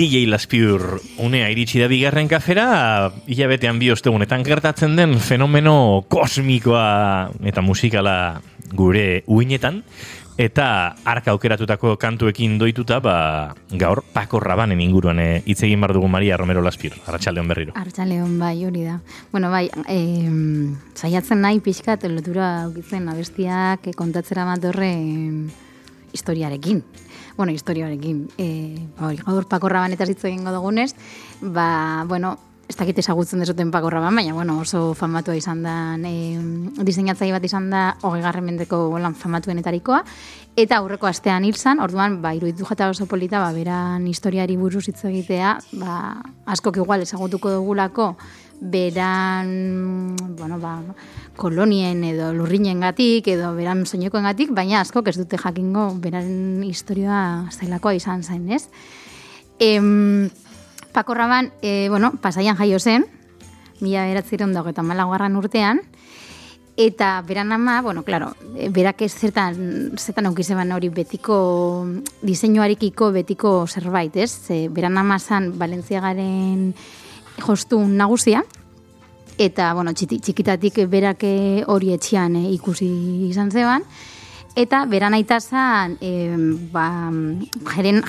DJ Laspiur unea iritsi da bigarren kafera, hilabetean bi ostegunetan gertatzen den fenomeno kosmikoa eta musikala gure uinetan, eta arka aukeratutako kantuekin doituta, ba, gaur Paco Rabanen inguruan eh, hitz egin bar dugu Maria Romero Laspiur, Arratxaldeon berriro. Arratxaldeon bai, hori da. Bueno, bai, e, saiatzen nahi pixkat lotura aukitzen abestiak e, kontatzera matorre historiarekin bueno, historiarekin. E, ba, hori, gaur pakorra banetaz hitz egingo dugunez, ba, bueno, ez dakit ezagutzen desuten pakorra ban, baina, bueno, oso famatua izan da, e, diseinatzai bat izan da, hogei garren mendeko lan famatuenetarikoa, eta aurreko astean hil zan, orduan, ba, iruditu jata oso polita, ba, beran historiari buruz hitz egitea, ba, askok igual ezagutuko dugulako, beran, bueno, ba, kolonien edo lurrinen gatik, edo beran soinekoen gatik, baina asko ez dute jakingo beran historioa zailakoa izan zain, ez? Em, Pako Raban, e, bueno, pasaian jaio zen, mila beratziron dago eta malagoarran urtean, eta beran ama, bueno, claro, e, berak ez zertan, zertan aukizeban hori betiko diseinuarikiko betiko zerbait, ez? Ze, beran ama zan Valentziagaren jostu nagusia, eta, bueno, txikitatik berak eh, hori etxian eh, ikusi izan zeban, eta beran aita zan, e, ba,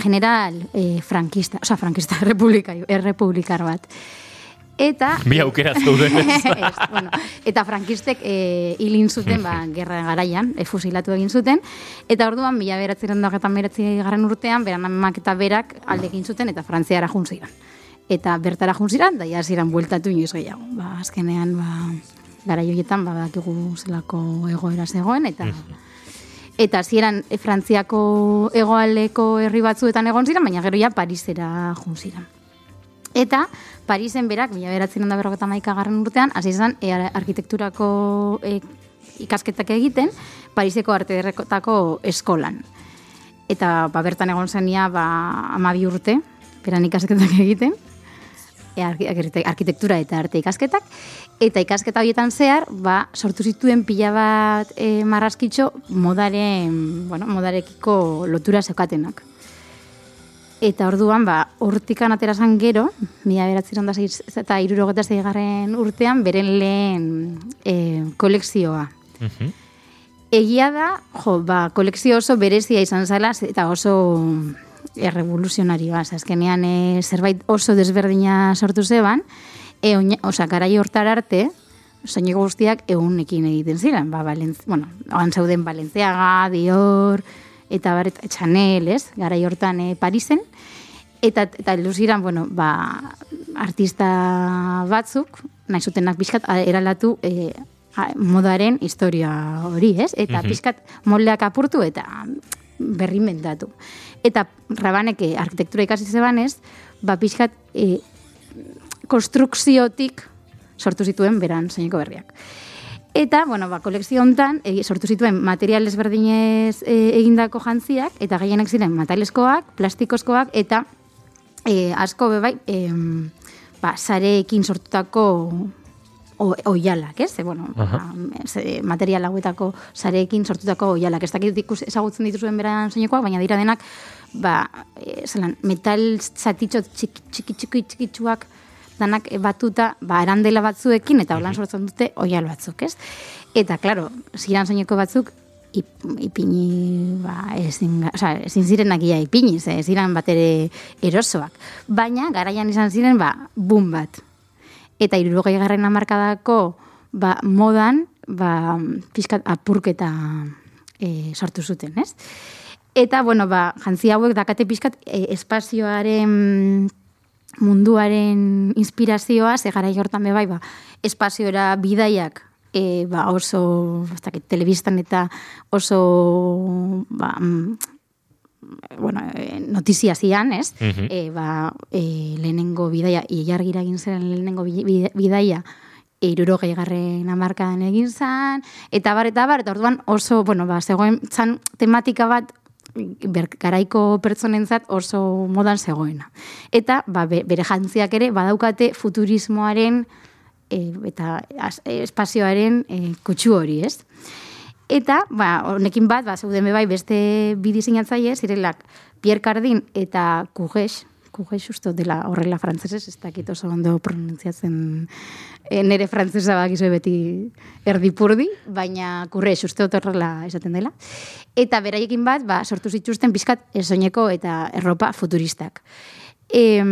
general e, frankista, oza, frankista, republika, errepublikar bat. Eta... Bi aukera zauden. bueno, eta frankistek e, hilin zuten, ba, gerra garaian, e, fusilatu egin zuten, eta orduan, mila beratzen dago eta garren urtean, beran amak eta berak aldekin zuten, eta frantziara juntziran eta bertara junziran, da jaziran bueltatu inoiz gehiago. Ba, azkenean, ba, gara joietan, ba, dakigu zelako egoera zegoen, eta eta zieran e, Frantziako egoaleko herri batzuetan egon ziren, baina gero ja Parisera junziran. Eta Parisen berak, mila beratzen da berroketa maika garren urtean, hasi izan e, arkitekturako e, ikasketak egiten, Pariseko arte derrekotako eskolan. Eta ba, bertan egon zenia ba, amabi urte, beran ikasketak egiten, arkitektura eta arte ikasketak, eta ikasketa horietan zehar, ba, sortu zituen pila bat e, marraskitxo modaren, bueno, modarekiko lotura zeukatenak. Eta orduan, ba, urtikan aterazan gero, mila beratzen da eta irurogeta zeigarren urtean, beren lehen e, kolekzioa. Egia da, jo, ba, kolekzio oso berezia izan zela, eta oso errevoluzionarioa, azkenean e, zerbait oso desberdina sortu zeban, e, oza, garai hortar arte, soineko guztiak egunekin egiten ziren, ba, Valentz, bueno, oan zauden Valentziaga, Dior, eta bar, eta Chanel, ez, garai hortan e, Parisen, eta, eta luziran, bueno, ba, artista batzuk, nahi zutenak pixkat, eralatu e, modaren historia hori, ez? Eta mm -hmm. pixkat moldeak apurtu eta berri mendatu. Eta rabaneke arkitektura ikasi zebanez, ba pixkat e, konstrukziotik sortu zituen beran zeineko berriak. Eta, bueno, ba, kolekzio hontan e, sortu zituen material ezberdinez e, egindako jantziak, eta gehienak ziren metaleskoak, plastikozkoak, eta e, asko bebai, e, ba, sareekin sortutako oialak, ez? E, bueno, uh -huh. material hauetako sareekin sortutako oialak. Ez dakit ikus ezagutzen dituzuen beran zeinekoak, baina dira denak, ba, e, zelan, metal zatitxo txiki txiki txiki txikitsuak danak batuta, ba, arandela batzuekin, eta holan sortzen dute oial batzuk, ez? Eta, klaro, ziren zeineko batzuk, ip, ipini, ba, ezin, oza, ezin zirenak ia ipini, ze, ziren bat ere erosoak. Baina, garaian izan ziren, ba, bum bat, eta irurogei garren amarkadako ba, modan ba, pizkat apurketa e, sortu zuten, ez? Eta, bueno, ba, jantzi hauek dakate pizkat e, espazioaren munduaren inspirazioa, ze gara jortan bebai, ba, espazioera bidaiak e, ba, oso, dakit, telebistan eta oso ba, bueno, eh, notizia zian, ez? e, ba, e, lehenengo bidaia, iargira egin zen lehenengo bidaia, iruro gehiagarren amarkadan egin zen, eta bar, eta bar, eta orduan oso, bueno, ba, zegoen zan tematika bat, ber, garaiko pertsonentzat oso modan zegoena. Eta, ba, bere jantziak ere, badaukate futurismoaren e, eta espazioaren e, kutsu hori, ez? Eta, ba, honekin bat, ba, zeuden bebai beste bi diseinatzaile, zirelak Pierre Cardin eta Kugesh, kuge justo dela horrela frantzesez, ez dakit oso ondo pronuntziatzen e, nere frantzesa bakizu beti erdipurdi, baina kurre justo horrela esaten dela. Eta beraiekin bat, ba, sortu zituzten pizkat esoineko eta erropa futuristak. E,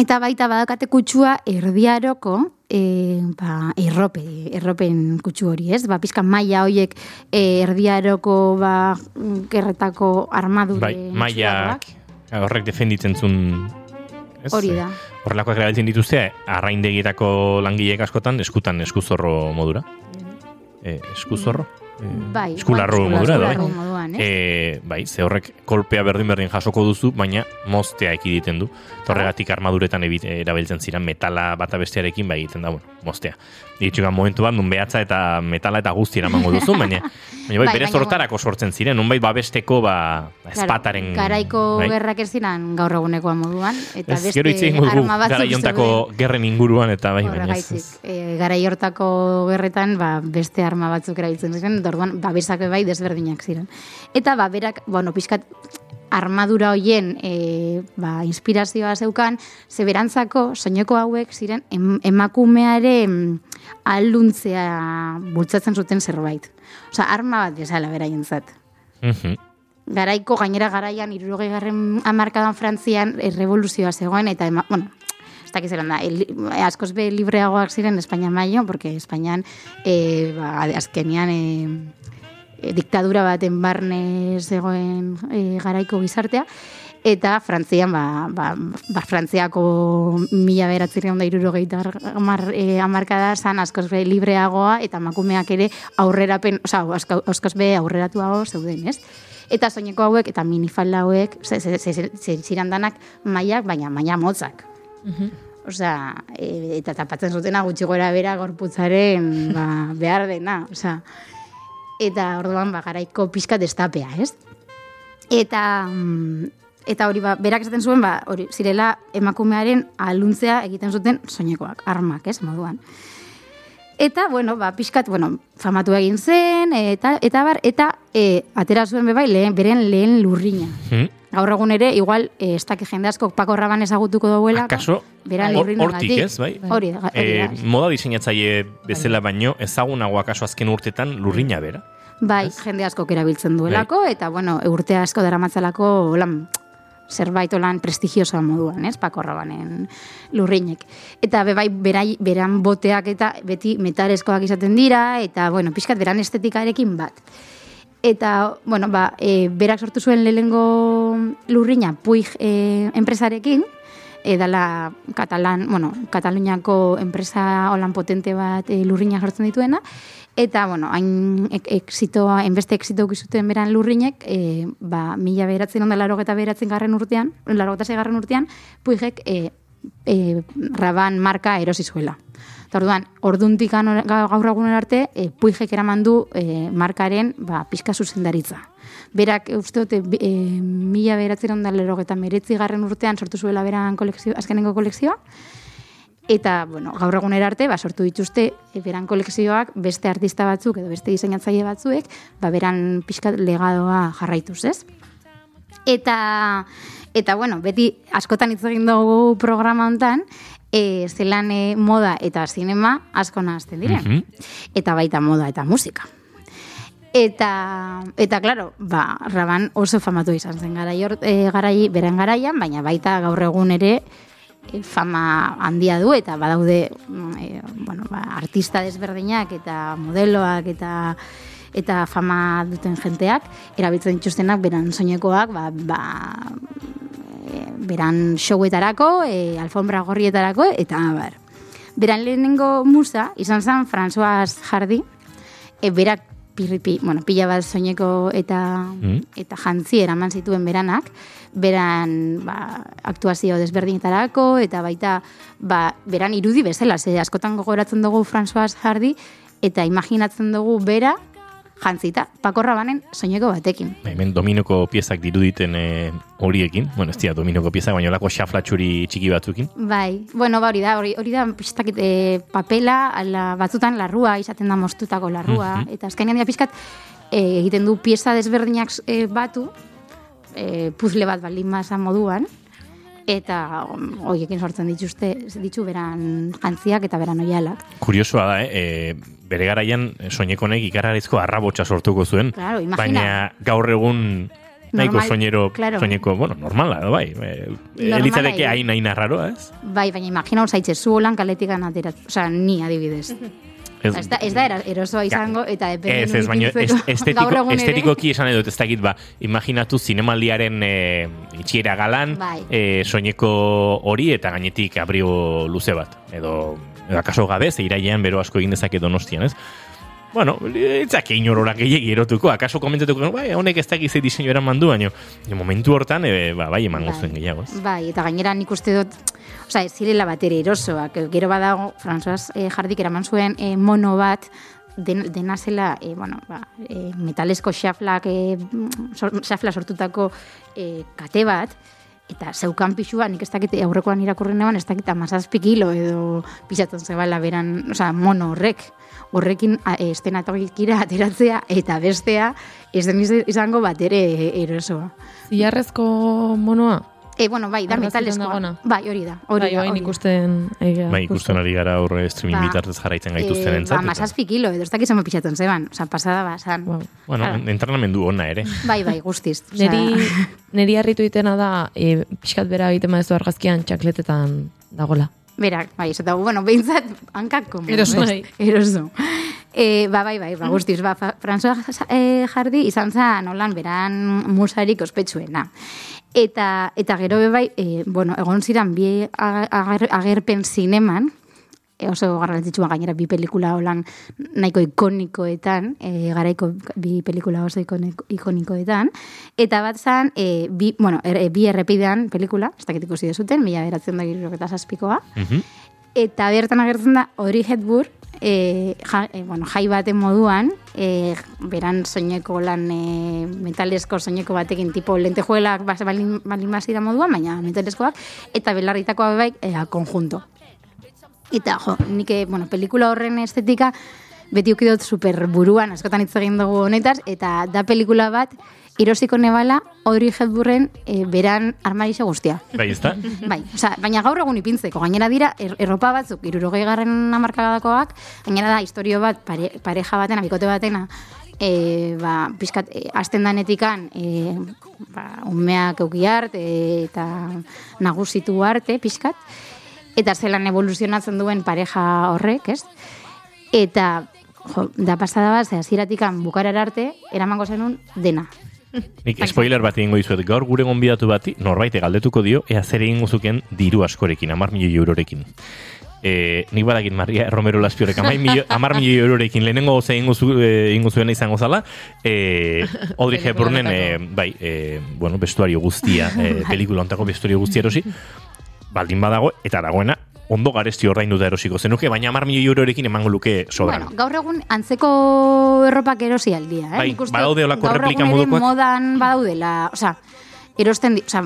eta baita badakate kutsua erdiaroko e, ba, errope, erropen kutsu hori, ez? Ba, pizka maila hoiek e, erdiaroko ba, gerretako armadure bai, mailak horrek defenditzen zuen ez? Hori da. Horrelakoak erabiltzen dituzte, arraindegietako langileek askotan eskutan eskuzorro modura. E, eskuzorro? E, Bai, eskularro bai, modura, da, eskularro bai. Moduan, ez? E, bai, ze horrek kolpea berdin-berdin jasoko duzu, baina moztea ekiditen du. Torregatik armaduretan erabiltzen ziren metala bata bestearekin, bai egiten da, bueno, moztea. Ditxugan momentu bat, nun behatza eta metala eta guzti eramango duzu, baina, baina bai, Bai, bere zortarako sortzen ziren, nunbait babesteko, ba, espataren... Garaiko bai. gerrak ez ziren gaur egunekoa moduan, eta Ez, beste gero arma batzuk garaiontako gerren inguruan eta bai, baina ez. E, garai hortako gerretan ba, beste arma batzuk erabiltzen ziren, eta orduan babesak bai desberdinak ziren. Eta ba, berak, bueno, pixkat armadura hoien e, ba, inspirazioa zeukan, zeberantzako soineko hauek ziren em, emakumearen alduntzea bultzatzen zuten zerbait. Osea, arma bat bezala beraientzat Mhm. garaiko gainera garaian irurogei garren amarkadan Frantzian e, revoluzioa zegoen, eta ema, bueno, ez dakiz zelan da, el, askoz be libreagoak ziren Espainia maio, porque Espainian e, ba, azkenian e, e, diktadura baten barne zegoen e, garaiko gizartea, eta Frantzian, ba, ba, ba Frantziako mila beratzireun da irurogeita amar, e, amarkada zan askoz be libreagoa, eta makumeak ere aurrerapen, oza, asko- askoz be aurreratuago zeuden, ez? Eta soineko hauek eta minifalda hauek, ziran danak mailak, baina maila motzak. Osea, e, eta tapatzen zutena gutxi gora bera gorputzaren ba, behar dena. Osea, eta orduan ba, garaiko pixka destapea, ez? Eta, mm, eta hori ba, berak esaten zuen, ba, hori, zirela emakumearen aluntzea egiten zuten soinekoak, armak, ez, moduan. Eta, bueno, ba, pixkat, bueno, famatu egin zen, eta, eta bar, eta e, atera zuen bebai, lehen, beren lehen lurrina. Mhm. Gaur egun ere, igual, e, ez dakit jende asko Paco Rabanne ezagutuko duela. Akaso, hortik ez, bai? Hori, da, hori E, da. moda diseinatzaile bezala baino, ezagunago akaso azken urtetan lurrina bera. Bai, jende asko erabiltzen duelako, eta, bueno, urte asko daramatzalako, lan, zerbait olan prestigiosoa moduan, ez, Paco Rabanen lurrinek. Eta be bai, berai, beran boteak eta beti metalezkoak izaten dira, eta, bueno, pixkat beran estetikarekin bat. Eta, bueno, ba, e, berak sortu zuen lehengo lurrina Puig e, enpresarekin, e, dala Katalan, bueno, Kataluniako enpresa holan potente bat e, lurrina sortzen dituena, eta, bueno, hain ek, exitoa, enbeste exito zuten beran lurrinek, e, ba, mila beratzen onda laro eta beratzen garren urtean, laro garren urtean, Puigek e, e, Raban marka erosi zuela. Eta orduan, orduntik gaur egunen arte, e, Puigek eraman du e, markaren ba, pizka zuzendaritza. Berak, e, uste dute, e, mila beratzen eta meretzi garren urtean sortu zuela beran kolekzio, azkenengo kolekzioa, Eta, bueno, gaur egunera arte, ba, sortu dituzte beran kolekzioak beste artista batzuk edo beste diseinatzaile batzuek, ba, beran pixkat legadoa jarraituz, ez? Eta, eta bueno, beti askotan hitz egin dugu programa hontan, e, zelan e, moda eta zinema asko nahazten diren. Mhm. Eta baita moda eta musika. Eta, eta claro, ba, Raban oso famatu izan zen garai, e, garai, beren garaian, baina baita gaur egun ere e, fama handia du eta badaude mm, e, bueno, ba, artista desberdinak eta modeloak eta eta fama duten jenteak erabiltzen dituztenak beran soinekoak ba, ba, e, beran showetarako, e, alfombra gorrietarako eta bar. Beran lehenengo musa izan zen François Hardy, e, berak pirripi, bueno, pila bat soineko eta Mm. eta jantzi eraman zituen beranak, beran ba, aktuazio desberdinetarako eta baita ba, beran irudi bezala, ze askotan gogoratzen dugu François Hardy eta imaginatzen dugu bera jantzita, Paco Rabanen soineko batekin. Ba, Hemen dominoko piezak diruditen e, horiekin, bueno, ez dira dominoko piezak, baina olako xaflatxuri txiki batzukin. Bai, bueno, ba, hori da, hori, hori da, pixtakit, e, papela, ala, batzutan larrua, izaten da mostutako larrua, Mhm. eta azkenean dira pixkat, e, egiten du pieza desberdinak e, batu, e, puzle bat baldin masa moduan, eta um, hoiekin sortzen dituzte, ditu beran jantziak eta beran oialak. Kuriosoa da, eh? E, bere garaian soinekonek ikarrarizko arrabotsa sortuko zuen, Claro, imagina. baina gaur egun nahiko Normal, soinero, claro. soineko, bueno, normala, edo bai. E, Normala elitzareke ere. hain hain arraroa, ez? Bai, baina imagina zaitxe zu holan kaletik anaterat, osea, ni adibidez. Ez, Ez da, ez da erosoa izango, eta depende Ez, ez, baina est, gaur estetiko, estetikoki esan edut, ez dakit, ba, imaginatu zinemaldiaren e, itxiera galan, Bai. e, soineko hori eta gainetik abrio luze bat. Edo, edo akaso gabe, ze irailean bero asko egin dezake donostian, ez? Bueno, etzak inorora gehiagi erotuko, akaso komentatuko, bai, honek ez dakit ze diseinu eraman du, baina e, momentu hortan, e, ba, bai, emango zuen gehiago, ez? Bai, eta gainera nik uste dut, osea, ez zirela bat ere erosoak. Gero badago, François eh, Jardik eraman zuen eh, mono bat, den, dena zela, eh, bueno, ba, eh, metalesko xaflak, eh, sor, xafla sortutako eh, kate bat, eta zeukan pixua, nik ez dakit aurrekoan irakurri neban, ez dakit amazazpi kilo edo pixatzen zebala beran, osea, mono horrek. Horrekin e, estenatokira ateratzea eta bestea ez den iz- izango bat ere erosoa. Zilarrezko monoa? E, bueno, bai, da dagoena? Bai, hori da. Hori Bai, da. ikusten egia. Bai, ikusten ari gara aurre streaming Ba, bitartez jarraitzen gaituzten Eh, entzat. ba, mazazpi kilo, edo ez dakit zeme pixatzen zeban. Osa, pasada basan. Wow. Bueno, Claro. entrenamendu ona ere. Bai, bai, guztiz. Osea, Neri, neri harritu itena da, e, pixkat bera egiten badezu argazkian txakletetan dagola. Berak, bai, ez eta, bueno, behintzat, hankak komo. Eroso. Bai. Eroso. E, ba, bai, bai, ba, guztiz, ba, François eh, Jardi izan zen holan beran musarik ospetsuena. Eta, eta gero be bai, e, bueno, egon ziren bi ag- ager, agerpen zineman, e, oso garrantzitsua gainera bi pelikula holan nahiko ikonikoetan, e, garaiko bi pelikula oso ikoniko- ikonikoetan, eta bat zan, e, bi, bueno, er, bi errepidean pelikula, ez dakit ikusi dezuten, mila beratzen da gero eta zazpikoa, Mhm. eta bertan agertzen da Audrey Hepburn, e, ja, e, bueno, jai baten moduan, e, beran soineko lan e, metalesko soineko batekin tipo lentejuelak balin, balin moduan, baina metaleskoak, eta belarritakoa bai e, konjunto. Eta, jo, nik, bueno, pelikula horren estetika beti uki dut super buruan, askotan hitz egin dugu honetaz, eta da pelikula bat, irosiko nebala, Audrey Hepburnen e, beran armarixe guztia. Bai, ez da? Bai, osea, baina gaur egun ipintzeko, gainera dira, er, erropa batzuk, irurogei garren amarkadakoak, gainera da, historio bat, pare, pareja batena, bikote batena, e, ba, pixkat, e, azten danetikan, e, ba, umeak euki art, e, eta nagusitu arte, pixkat, eta zelan evoluzionatzen duen pareja horrek, ez? Eta, jo, da pasada bat, ze hasieratik bukarar arte, eramango zenun dena. Nik spoiler bat egingo dizuet, gaur gure gonbidatu bati, norbait galdetuko dio, ea zer egingo zuken diru askorekin, amar milioi eurorekin. E, nik badakit Maria Romero Laspiorek amar milioi, amar milioi eurorekin lehenengo ze egingo, zu, e, egingo zuena izango zala, e, Audrey Hepburnen, e, bai, e, bueno, vestuario guztia, e, pelikula ontako vestuario guztia erosi, baldin badago, eta dagoena, ondo garesti ordainduta erosiko zenuke, baina amar milioi eurorekin emango luke sobran. Bueno, gaur egun antzeko erropak erosi aldia, eh? Bai, badaude holako gaur replika modukoak? modan badaudela, osea, erosten, di, osea,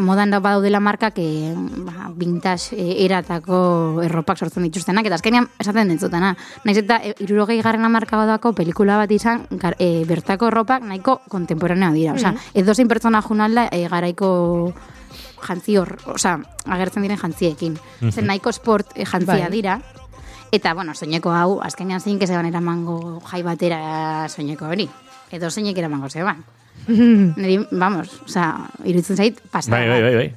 modan da badaudela markak eh, ba, vintage eh, eratako erropak sortzen dituztenak, eta azkenean esaten dentzutana. Naiz eta e, irurogei garren amarka badako pelikula bat izan, gar, e, bertako erropak nahiko kontemporanea dira. Osea, edozein pertsona junalda e, garaiko jantzi hor, osea, agertzen diren jantziekin. Zen nahiko sport e, jantzia Bai. dira. Eta, bueno, soineko hau, azkenean zein zeban eramango jai batera soineko hori. Edo zeinek eramango zeban. Neri, vamos, osea, iruditzen zait, pasada. Bai, bai, bai, bai.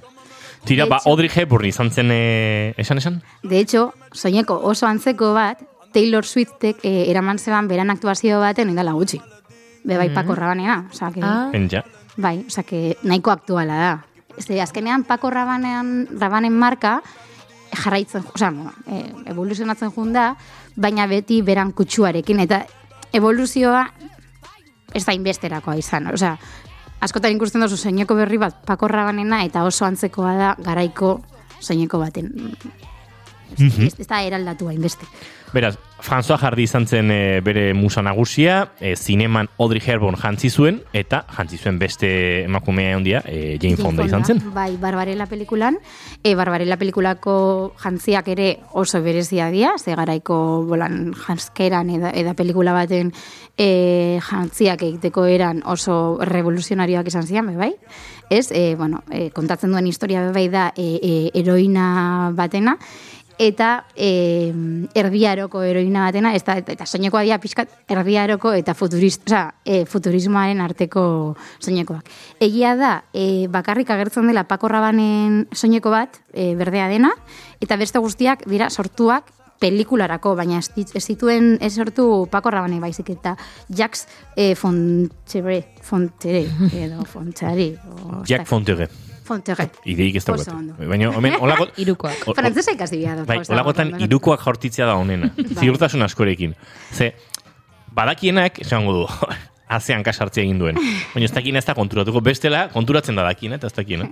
Tira, De ba, hecho- Audrey Hepburn izan zen, e, esan esan? De hecho, soineko oso antzeko bat, Taylor Swiftek eh, eraman zeban beran aktuazio baten indala gutxi. Be bai Paco Rabanena, osea, que, Ah, bai, osea, que nahiko aktuala da. Este, azkenean Paco Rabanean, Rabanen marka jarraitzen, osea, bueno, e, evoluzionatzen jun da, baina beti beran kutsuarekin, eta evoluzioa ez da inbesterakoa izan, osea, askotan ikusten duzu soineko berri bat Paco Rabanena eta oso antzekoa da garaiko soineko baten Ez, Mhm. ez, ez da eraldatu hainbeste. Beraz, François Hardy izan zen e, bere musa nagusia, e, zineman Audrey Hepburn jantzi zuen, eta jantzi zuen beste emakumea handia, e, Jane Fonda izan zen. Bai, Barbarella pelikulan. E, Barbarella pelikulako jantziak ere oso berezia dira, ze garaiko bolan janskeran eda, eda pelikula baten e, jantziak egiteko eran oso revoluzionarioak izan zian, bai? Ez, e, bueno, e, kontatzen duen historia bai da e, e, heroina batena, eta e, erdiaroko heroina batena, eta, eta soinekoa dira pixkat erdiaroko eta futurist, oza, e, futurismoaren arteko soinekoak. Egia da, e, bakarrik agertzen dela Paco Rabanen soineko bat, e, berdea dena, eta beste guztiak dira sortuak pelikularako, baina ez, zituen ez sortu Paco Rabane baizik eta Jacques e, Fontere, Fontere, edo Fontari. Jack Fontere. Fontere. Ideik ez daukat. ondo. Baina, omen, olako... Irukoak. Frantzesa ikasi bia dut. Bai, olakotan irukoak jortitzea da honena. Ziurtasun askorekin. Ze, badakienak, esango du, azean kasartzea egin duen. Baina ez dakien ez da konturatuko. Bestela, konturatzen da dakiena, eta ez dakiena.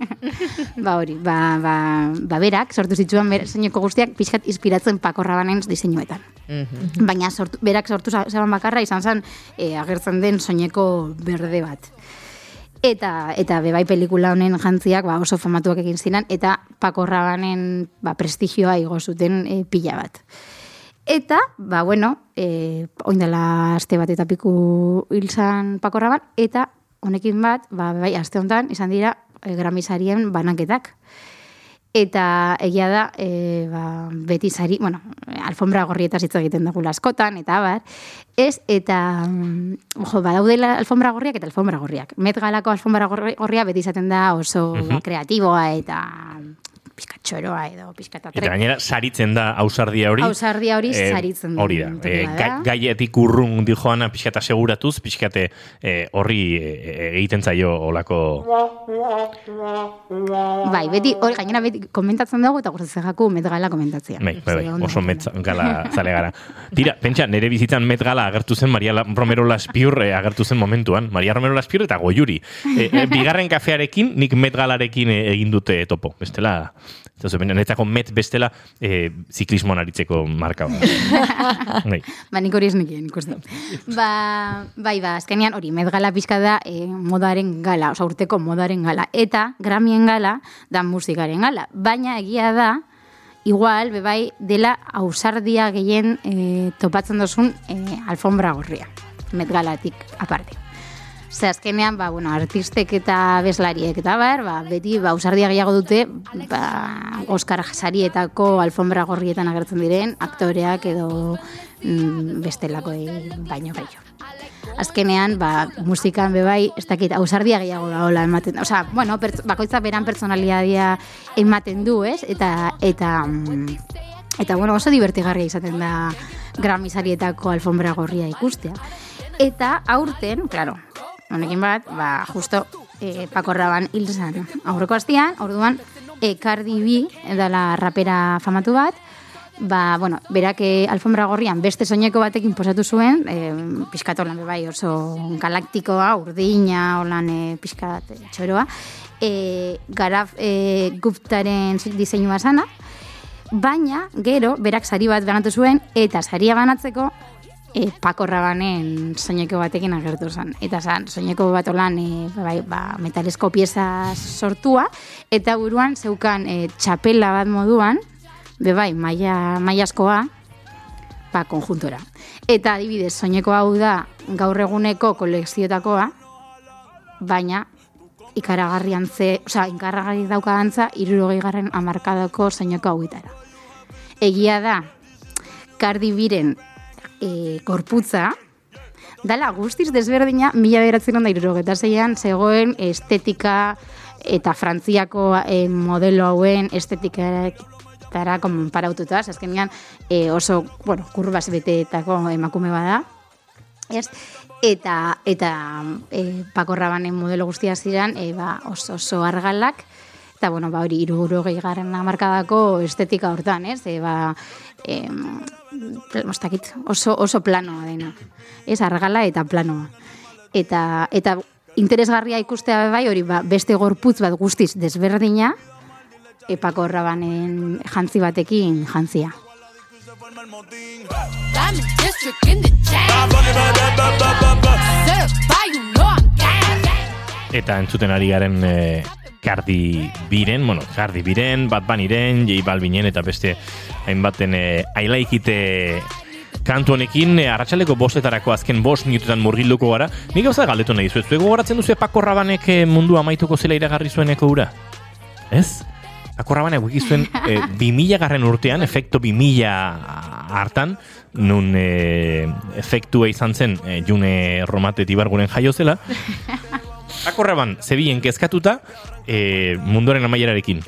Ba hori, ba, ba, ba berak, sortu zituen ber, soineko guztiak pixkat inspiratzen Paco Rabanen diseinuetan. Baina sortu, berak sortu za- zaban bakarra izan zen e, agertzen den soineko berde bat. Eta, eta bebai pelikula honen jantziak ba, oso famatuak egin ziren, eta Paco Rabanen ba, prestigioa igo zuten e, pila bat. Eta, ba, bueno, e, oindela aste bat eta piku hil zan Paco Raban, eta honekin bat, ba, bai, aste honetan izan dira e, gramisarien banaketak. Eta egia da, e, ba, beti sari, bueno, alfombra gorrietaz hitz egiten dugu askotan, eta bar, ez, eta, mm, jo, badaudela alfombra gorriak eta alfombra gorriak. Met galako alfombra gorri- gorria beti izaten da oso ba, kreatiboa eta pizkat txoroa edo pizkat Eta atre. gainera, saritzen da ausardia hori. Ausardia hori Eh, saritzen Hori da. dutela Eh, da. gai- gaietik urrun di joana pixkata seguratuz, pixkate eh, horri eh, egiten zaio olako... Bai, beti, hori gainera beti komentatzen dugu eta gustatzen jaku Met Gala komentatzea. Bai, bai, bai, oso egiten met da. gala zale gara. Tira, pentsa, nire bizitzan met gala agertu zen Maria Romero Laspiur eh, agertu zen momentuan. Maria Romero Laspiur eta goiuri. Eh, eh, bigarren kafearekin, nik met galarekin eh, egin dute topo. Bestela, ez da, netzako met bestela eh, ziklismoan aritzeko marka. bat. Bai. Ba, nik hori ez ikusten. Ba, bai, ba, azkenean hori, Met Gala pixka da e, modaren gala, oza, urteko modaren gala. Eta Gramien gala da musikaren gala. Baina egia da, igual, bebai, dela ausardia gehien e, topatzen dozun e, alfombra gorria. Met Galatik aparte. Ze azkenean, ba, bueno, artistek eta bezlariek eta bar, ba, beti ba, ausardia gehiago dute ba, Oscar sarietako alfombra gorrietan agertzen diren aktoreak edo mm, bestelako baino gehiago. Azkenean, ba, musikan bebai, ez dakit, ausardia gehiago da hola ematen. Osea, bueno, bakoitza beran personalitatea ematen du, ez? Eta, eta, mm, eta bueno, oso divertigarria izaten da Grammy sarietako alfombra gorria ikustea. Eta aurten, claro, honekin bat, ba, justo e, Paco Raban hil zen. Aurreko astian, orduan, e, Cardi B, dela rapera famatu bat, ba, bueno, berak eh, alfombra gorrian beste soineko batekin posatu zuen, e, pixkat holan bai oso galaktikoa, urdina, holan e, pixkat e, txoroa, e, garaf e, guptaren diseinua sana, baina gero berak sari bat banatu zuen eta saria banatzeko e, Paco Rabanen soineko batekin agertu zen. Eta zan, soineko bat olan e, bai, ba, metalesko pieza sortua, eta buruan zeukan e, txapela bat moduan, be bai, maia, maiaskoa, ba, konjuntora. Eta adibidez, soineko hau da gaur eguneko kolekziotakoa, baina ikaragarrian ze, osea, ikaragarri dauka dantza, irurogei garren amarkadako soineko hauitara. Egia da, Cardi Biren e, gorputza, dala guztiz desberdina, mila beratzen da irurogeta zeian, zegoen estetika eta frantziako e, modelo hauen estetikara konparaututa, azkenean e, oso, bueno, kurbaz beteetako emakume bada, ez? Eta, eta e, Paco Rabanen modelo guztia ziren, e, ba, oso, oso argalak, eta, bueno, ba, hori, iruguro gehiagaren amarkadako estetika hortan, ez? E, ba, em, mostakit, oso, oso planoa dena. Ez, argala eta planoa. Eta, eta interesgarria ikustea bai, hori, ba, beste gorputz bat guztiz desberdina, epako rabanen jantzi batekin jantzia. Eta entzuten ari garen e, Cardi Biren, bueno, Cardi Biren, Bad Bunnyren, J Balvinen eta beste hainbaten e, ailaikite kantu honekin, e, arratsaleko bostetarako azken bost minututan murgilduko gara. Nik gauza galdetu nahi zuet, zuek gogoratzen duzu Paco Rabanek mundu amaituko zela iragarri zueneko ura? Ez? Paco Rabanek wiki zuen e, 2000 garren urtean, efekto 2000 hartan, nun e, efektua izan zen e, June Romate Tibarguren jaio zela, Akorraban, zebien kezkatuta e, munduaren amaierarekin.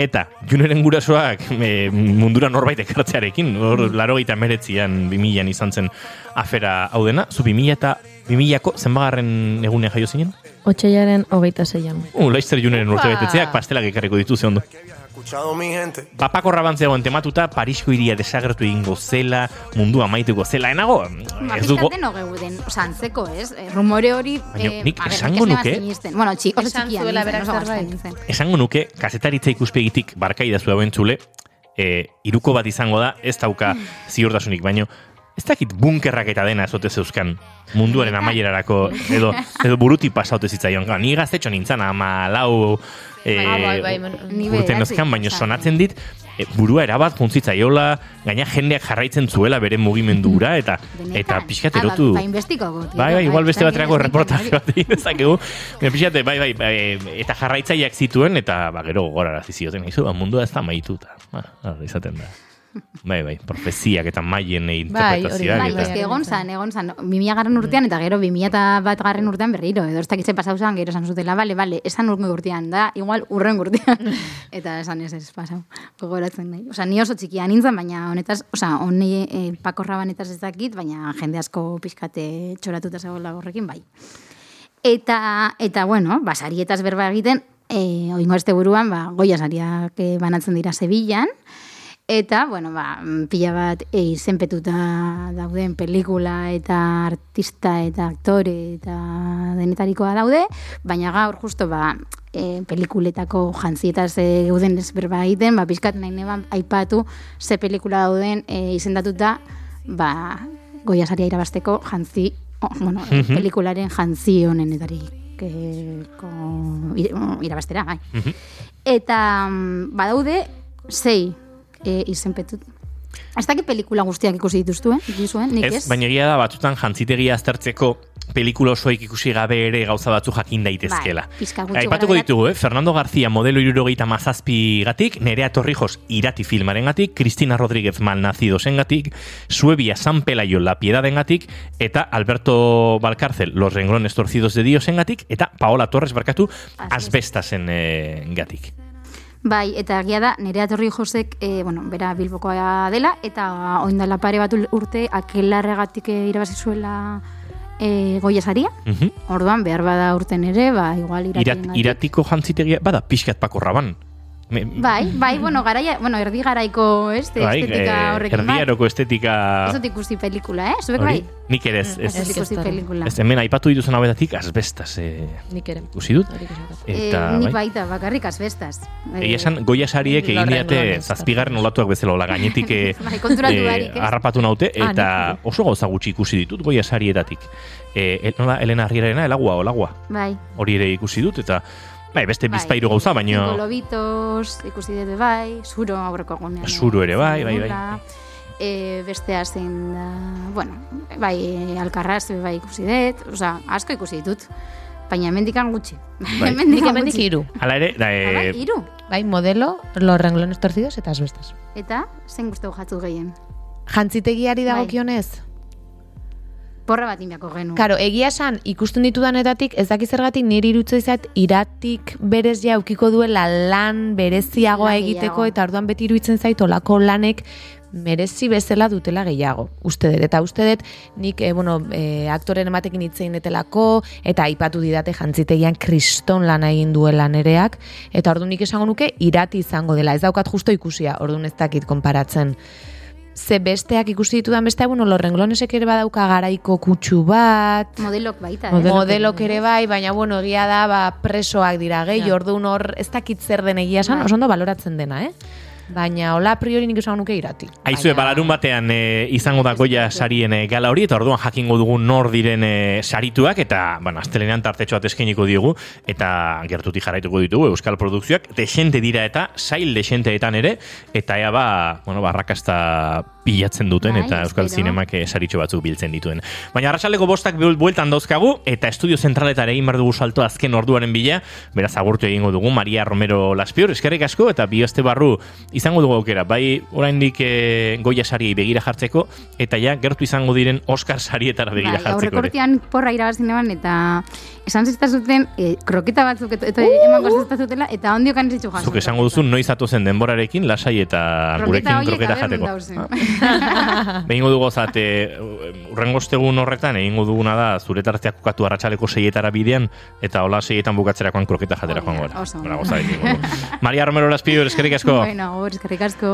Eta, juneren gurasoak e, mundura norbait ekartzearekin, hor, laro gaita meretzian, bimilan izan zen afera hau dena, zu bimila eta bimilako zenbagarren egunean jaio zinen? Otxaiaren hogeita zeian. Uh, laizzer juneren urte betetzeak pastelak ekarriko ditu ze ondo. Escuchado mi gente. Papako rabantzeagoen tematuta, Parisko iria desagertu egingo zela, mundu amaituko zela, enago, Ba, ez dugu... pixkat deno geuden, oza, antzeko, ez? Eh, Rumore hori... Baina eh, nik esango nuke-. Bueno, txi, oso Esan txikia. Esango nuke, kazetaritza ikuspegitik barkaidazu hauen txule, e, iruko bat izango da, ez dauka ziurtasunik, baino, ez dakit bunkerrak eta dena ezote zeuzkan munduaren amaierarako, edo, edo buruti pasaute zitzaion. Ga, Ni gaztetxo nintzen, ama lau e, Ah, bai, bai, men- Ni urte bederatzi, nozkan, baino sonatzen dit, e, burua erabat juntzitzaiola, gaina jendeak jarraitzen zuela bere mugimendura, eta Benetan. eta pixkat erotu... Ba. Bai, bai, igual beste ez baterako reportaje bat dezakegu. Pixate, bai, bai, bai, eta jarraitzaileak zituen, eta ba, gero gogorara zizioten, izu, ba, mundua ez da maituta. Ba, izaten da. Bai, bai, profeziak eta maien Bai, interpretazioak. Bai, eta... ez que egon zan, egon zan, 2000 garren urtean eta gero 2000 bat garren urtean berriro, edo ez dakitze pasau zan, gero esan zutela, bale, bale, esan urrengo urtean, da, igual urren urtean, eta esan ez ez pasau, gogoratzen nahi. Osa, ni oso txikia nintzen, baina honetaz, osa, honi e, Paco Rabanetaz ez dakit, baina jende asko pixkate txoratuta zegoela horrekin, bai. Eta, eta bueno, basarietaz berba egiten, e, oingo este buruan, ba, goia sariak eh, banatzen dira Sevillan, Eta, bueno, ba, mm, pila bat e, izenpetuta dauden pelikula eta artista eta aktore eta denetarikoa daude, baina gaur justo ba, e, pelikuletako jantzietaz e, geuden ez berba egiten, ba, pixkat nahi neban aipatu ze pelikula dauden e, izendatuta ba, goia saria irabasteko jantzi, oh, bueno, Mhm. pelikularen jantzi honenetarik e, ko, irabastera, bai. Mhm. Eta mm, badaude sei e, izenpetut. Ez dakit pelikula guztiak ikusi dituztu, eh? Dituzuen, nik ez? Ez, baina egia da batzutan jantzitegia aztertzeko pelikula osoik ikusi gabe ere gauza batzu jakin daitezkela. Bai, Aipatuko ditugu, eh? Fernando García modelo irurogeita mazazpi gatik, Nerea Torrijos irati filmaren gatik, Cristina Rodríguez malnazidosen gatik, Suebia San Pelayo La Piedad gatik, eta Alberto Valcárcel Los renglones torcidos de Diosen gatik, eta Paola Torres barkatu Asbestasen eh, gatik. Bai, eta egia da, nerea torri josek, e, bueno, bera bilbokoa dela, eta oindala pare bat urte akelarregatik e, irabazi zuela e, goia saria. Mhm. Orduan, behar bada urten ere, ba, igual Irat, iratien iratiko jantzitegia, bada, pixkat pako raban. Me, Bai, bai, bueno, garaia, bueno, erdi garaiko, ez, bai, estetika eh, horrekin bai. erdiaroko estetika... Ez dut ikusi pelikula, eh? Zuek hori? bai? Nik ere ez, ez, dut ikusi Ez, pelikula. ez hemen aipatu dituzun hauetatik, asbestas eh, Nik ere. ikusi dut. Eta, eh, nik bai. baita, bakarrik asbestaz. Eh, Egia esan, goia sariek egin diate zazpigarren olatuak bezala, ola gainetik eh, Bai, barik, ez? harrapatu naute, Ah, eta oso gauza gutxi ikusi ditut goia sarietatik. Eh, el- nola, Elena Arriarena, elagua, olagua, Bai. hori ere ikusi dut, eta bai, beste Bai. bizpairu gauza, baino lobitos, ikusi dut bai, zuro aurreko egunean. Zuro ere bai, bai, bai. E, bestea zein da, bueno, bai, e, alkarraz bai ikusi dut, osea, asko ikusi ditut, baina hemendikan gutxi. Bai. Nik hemendik hiru. Hala ere, da, bai, eh, hiru. Bai, modelo, los renglones torcidos eta asbestas. Eta, zein guztu jatzu gehien. Jantzitegiari Bai. dagokionez? Porra bat inbiako genu. Karo, egia esan, ikusten ditudanetatik, ez daki zergatik niri irutze izat, iratik berez ja ukiko duela lan bereziagoa Lan egiteko, eta orduan beti iruditzen zait olako lanek merezi bezala dutela gehiago. Uste dut, eta uste dut, nik, e, bueno, e, aktoren ematekin hitzein detelako, eta aipatu didate jantzitegian kriston lana egin duela nereak, eta orduan nik esango nuke irati izango dela. Ez daukat justo ikusia, orduan ez dakit konparatzen. Ze besteak ikusi ditudan besteak, bueno, los renglonesek ere badauka garaiko kutsu bat, Modelok baita, eh? Modelok, modelok ere bai, baina bueno, egia da ba, presoak dira gehi, Ja. orduan hor ez dakit zer den egia esan, Bai. oso ondo baloratzen dena, eh? Baina hola priori nik esan nuke irati. Aizue, Baina- balarun batean e, izango da goia sarien e, gala hori, eta orduan jakingo dugu nor diren e, sarituak, eta, bueno, astelenean tartetxo bat eskainiko diogu, eta gertutik jarraituko ditugu Euskal Produkzioak, desente dira eta, sail desenteetan ere, eta ea ba, bueno, barrakasta pilatzen duten, Bai, eta Euskal espero. Zinemak e, saritxo batzuk biltzen dituen. Baina arrasaleko bostak buel- bueltan dauzkagu, eta estudio zentraletara egin behar dugu salto azken orduaren bila, beraz agurtu egingo dugu, Maria Romero Laspior, eskerrik asko, eta bi aste barru izango dugu aukera, bai oraindik e, goia sariei begira jartzeko, eta ja gertu izango diren Oscar sarietara begira Bai, jartzeko. aurrekortian porra irabazi neban, eta esan ziztazuten e, kroketa batzuk eta, eta emango ziztazutela, eta ondiokan ez ditu jaso. Zuk esango duzu noiz atozen denborarekin lasai eta gurekin horiek kroketa jateko. dauzen. Behingo dugu zate, urrengo ostegun horretan, egingo duguna da, zure tarteak kokatu arratsaleko seietara bidean, eta hola seietan bukatzerakoan kroketa jatera gozarekin, bueno. Maria Romero Laspior, eskerrik asko. Bueno, eskerrik asko.